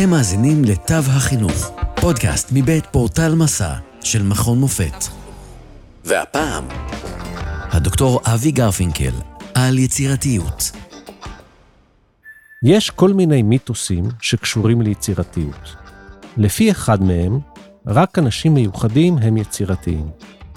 אתם מאזינים לתו החינוך, פודקאסט מבית פורטל מסע של מכון מופת. והפעם, הדוקטור אבי גרפינקל על יצירתיות. יש כל מיני מיתוסים שקשורים ליצירתיות. לפי אחד מהם, רק אנשים מיוחדים הם יצירתיים.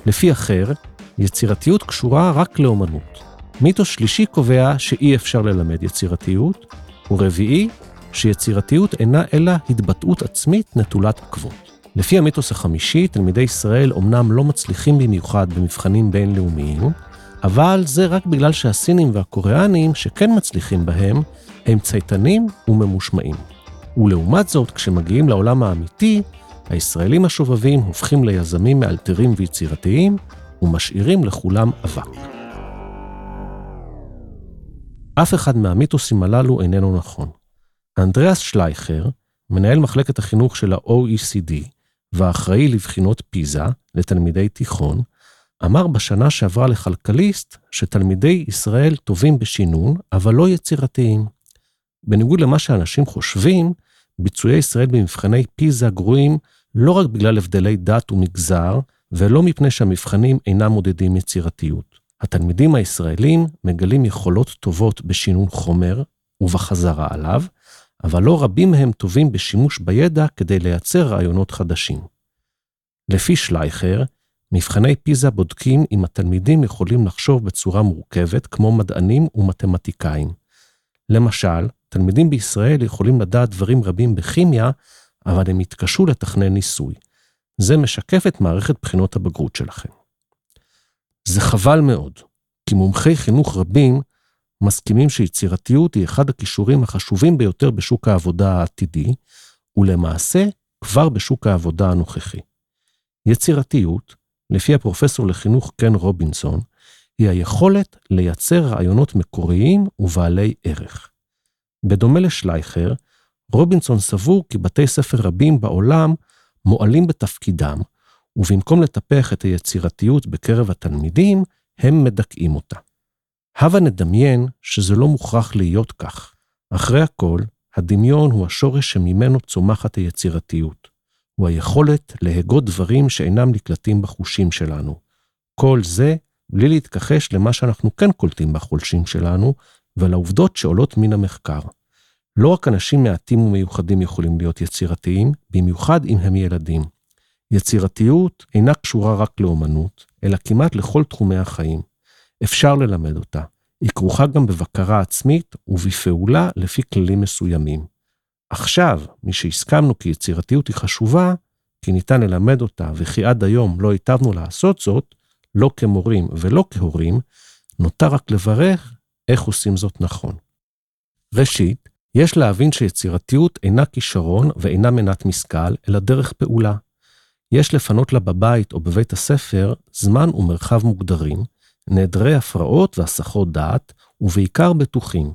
לפי אחר, יצירתיות קשורה רק לאומנות. מיתוס שלישי קובע שאי אפשר ללמד יצירתיות, ורביעי, שיצירתיות אינה אלא התבטאות עצמית נטולת עקבות. לפי המיתוס החמישי, תלמידי ישראל אומנם לא מצליחים במיוחד במבחנים בינלאומיים, אבל זה רק בגלל שהסינים והקוריאנים שכן מצליחים בהם, הם צייתנים וממושמעים. ולעומת זאת, כשמגיעים לעולם האמיתי, הישראלים השובבים הופכים ליזמים מאלתרים ויצירתיים, ומשאירים לכולם אבק. אף אחד מהמיתוסים הללו איננו נכון. אנדריאס שלייכר, מנהל מחלקת החינוך של ה-OECD והאחראי לבחינות פיזה לתלמידי תיכון, אמר בשנה שעברה לכלכליסט שתלמידי ישראל טובים בשינון, אבל לא יצירתיים. בניגוד למה שאנשים חושבים, ביצועי ישראל במבחני פיזה גרועים לא רק בגלל הבדלי דת ומגזר, ולא מפני שהמבחנים אינם מודדים יצירתיות. התלמידים הישראלים מגלים יכולות טובות בשינון חומר ובחזרה עליו, אבל לא רבים מהם טובים בשימוש בידע כדי לייצר רעיונות חדשים. לפי שלייכר, מבחני פיזה בודקים אם התלמידים יכולים לחשוב בצורה מורכבת כמו מדענים ומתמטיקאים. למשל, תלמידים בישראל יכולים לדעת דברים רבים בכימיה, אבל הם יתקשו לתכנן ניסוי. זה משקף את מערכת בחינות הבגרות שלכם. זה חבל מאוד, כי מומחי חינוך רבים מסכימים שיצירתיות היא אחד הכישורים החשובים ביותר בשוק העבודה העתידי, ולמעשה כבר בשוק העבודה הנוכחי. יצירתיות, לפי הפרופסור לחינוך קן רובינסון, היא היכולת לייצר רעיונות מקוריים ובעלי ערך. בדומה לשלייכר, רובינסון סבור כי בתי ספר רבים בעולם מועלים בתפקידם, ובמקום לטפח את היצירתיות בקרב התלמידים, הם מדכאים אותה. הבה נדמיין שזה לא מוכרח להיות כך. אחרי הכל, הדמיון הוא השורש שממנו צומחת היצירתיות. הוא היכולת להגות דברים שאינם נקלטים בחושים שלנו. כל זה בלי להתכחש למה שאנחנו כן קולטים בחולשים שלנו, ולעובדות שעולות מן המחקר. לא רק אנשים מעטים ומיוחדים יכולים להיות יצירתיים, במיוחד אם הם ילדים. יצירתיות אינה קשורה רק לאומנות, אלא כמעט לכל תחומי החיים. אפשר ללמד אותה. היא כרוכה גם בבקרה עצמית ובפעולה לפי כללים מסוימים. עכשיו, משהסכמנו כי יצירתיות היא חשובה, כי ניתן ללמד אותה וכי עד היום לא היטבנו לעשות זאת, לא כמורים ולא כהורים, נותר רק לברך איך עושים זאת נכון. ראשית, יש להבין שיצירתיות אינה כישרון ואינה מנת משכל, אלא דרך פעולה. יש לפנות לה בבית או בבית הספר זמן ומרחב מוגדרים, נעדרי הפרעות והסחות דעת, ובעיקר בטוחים.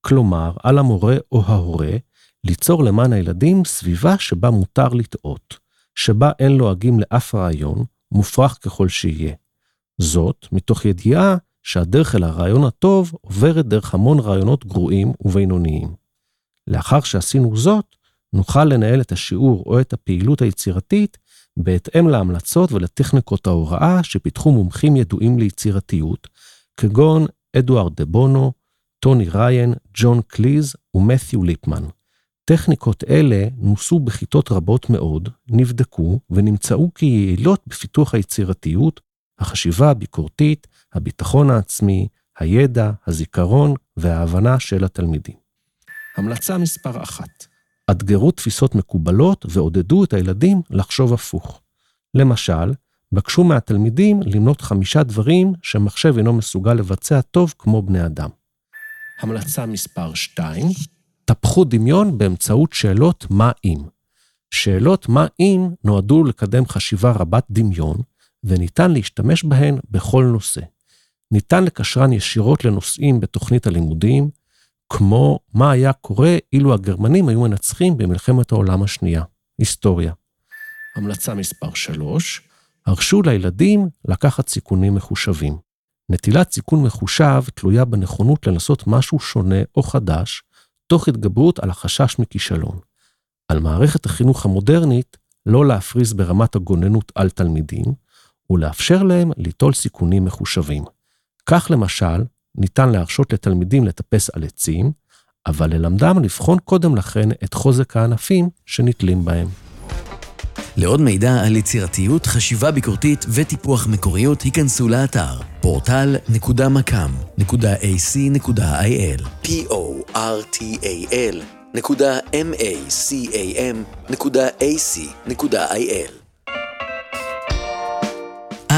כלומר, על המורה או ההורה, ליצור למען הילדים סביבה שבה מותר לטעות, שבה אין לועגים לאף רעיון, מופרך ככל שיהיה. זאת, מתוך ידיעה שהדרך אל הרעיון הטוב עוברת דרך המון רעיונות גרועים ובינוניים. לאחר שעשינו זאת, נוכל לנהל את השיעור או את הפעילות היצירתית בהתאם להמלצות ולטכניקות ההוראה שפיתחו מומחים ידועים ליצירתיות, כגון אדוארד דה בונו, טוני ריין, ג'ון קליז ומת'יו ליפמן. טכניקות אלה נוסו בכיתות רבות מאוד, נבדקו ונמצאו כיעילות בפיתוח היצירתיות, החשיבה הביקורתית, הביטחון העצמי, הידע, הזיכרון וההבנה של התלמידים. המלצה מספר אחת, אתגרו תפיסות מקובלות ועודדו את הילדים לחשוב הפוך. למשל, בקשו מהתלמידים למנות חמישה דברים שמחשב אינו מסוגל לבצע טוב כמו בני אדם. המלצה מספר 2, טפחו דמיון באמצעות שאלות מה אם. שאלות מה אם נועדו לקדם חשיבה רבת דמיון, וניתן להשתמש בהן בכל נושא. ניתן לקשרן ישירות לנושאים בתוכנית הלימודים, כמו מה היה קורה אילו הגרמנים היו מנצחים במלחמת העולם השנייה. היסטוריה. המלצה מספר 3, הרשו לילדים לקחת סיכונים מחושבים. נטילת סיכון מחושב תלויה בנכונות לנסות משהו שונה או חדש, תוך התגברות על החשש מכישלון. על מערכת החינוך המודרנית לא להפריז ברמת הגוננות על תלמידים, ולאפשר להם ליטול סיכונים מחושבים. כך למשל, ניתן להרשות לתלמידים לטפס על עצים, אבל ללמדם לבחון קודם לכן את חוזק הענפים שנתלים בהם. לעוד מידע על יצירתיות, חשיבה ביקורתית וטיפוח מקוריות, היכנסו לאתר portal.macam.ac.il p-o-r-t-a-l נקודה m-a-c-a-m.ac.il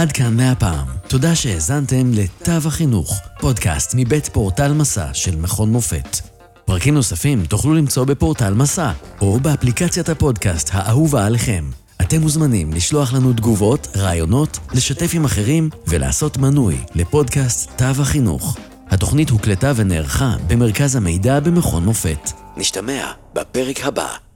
עד כאן מהפעם. תודה שהאזנתם לתו החינוך, פודקאסט מבית פורטל מסע של מכון מופת. פרקים נוספים תוכלו למצוא בפורטל מסע, או באפליקציית הפודקאסט האהובה עליכם. אתם מוזמנים לשלוח לנו תגובות, רעיונות, לשתף עם אחרים ולעשות מנוי לפודקאסט תו החינוך. התוכנית הוקלטה ונערכה במרכז המידע במכון מופת. נשתמע בפרק הבא.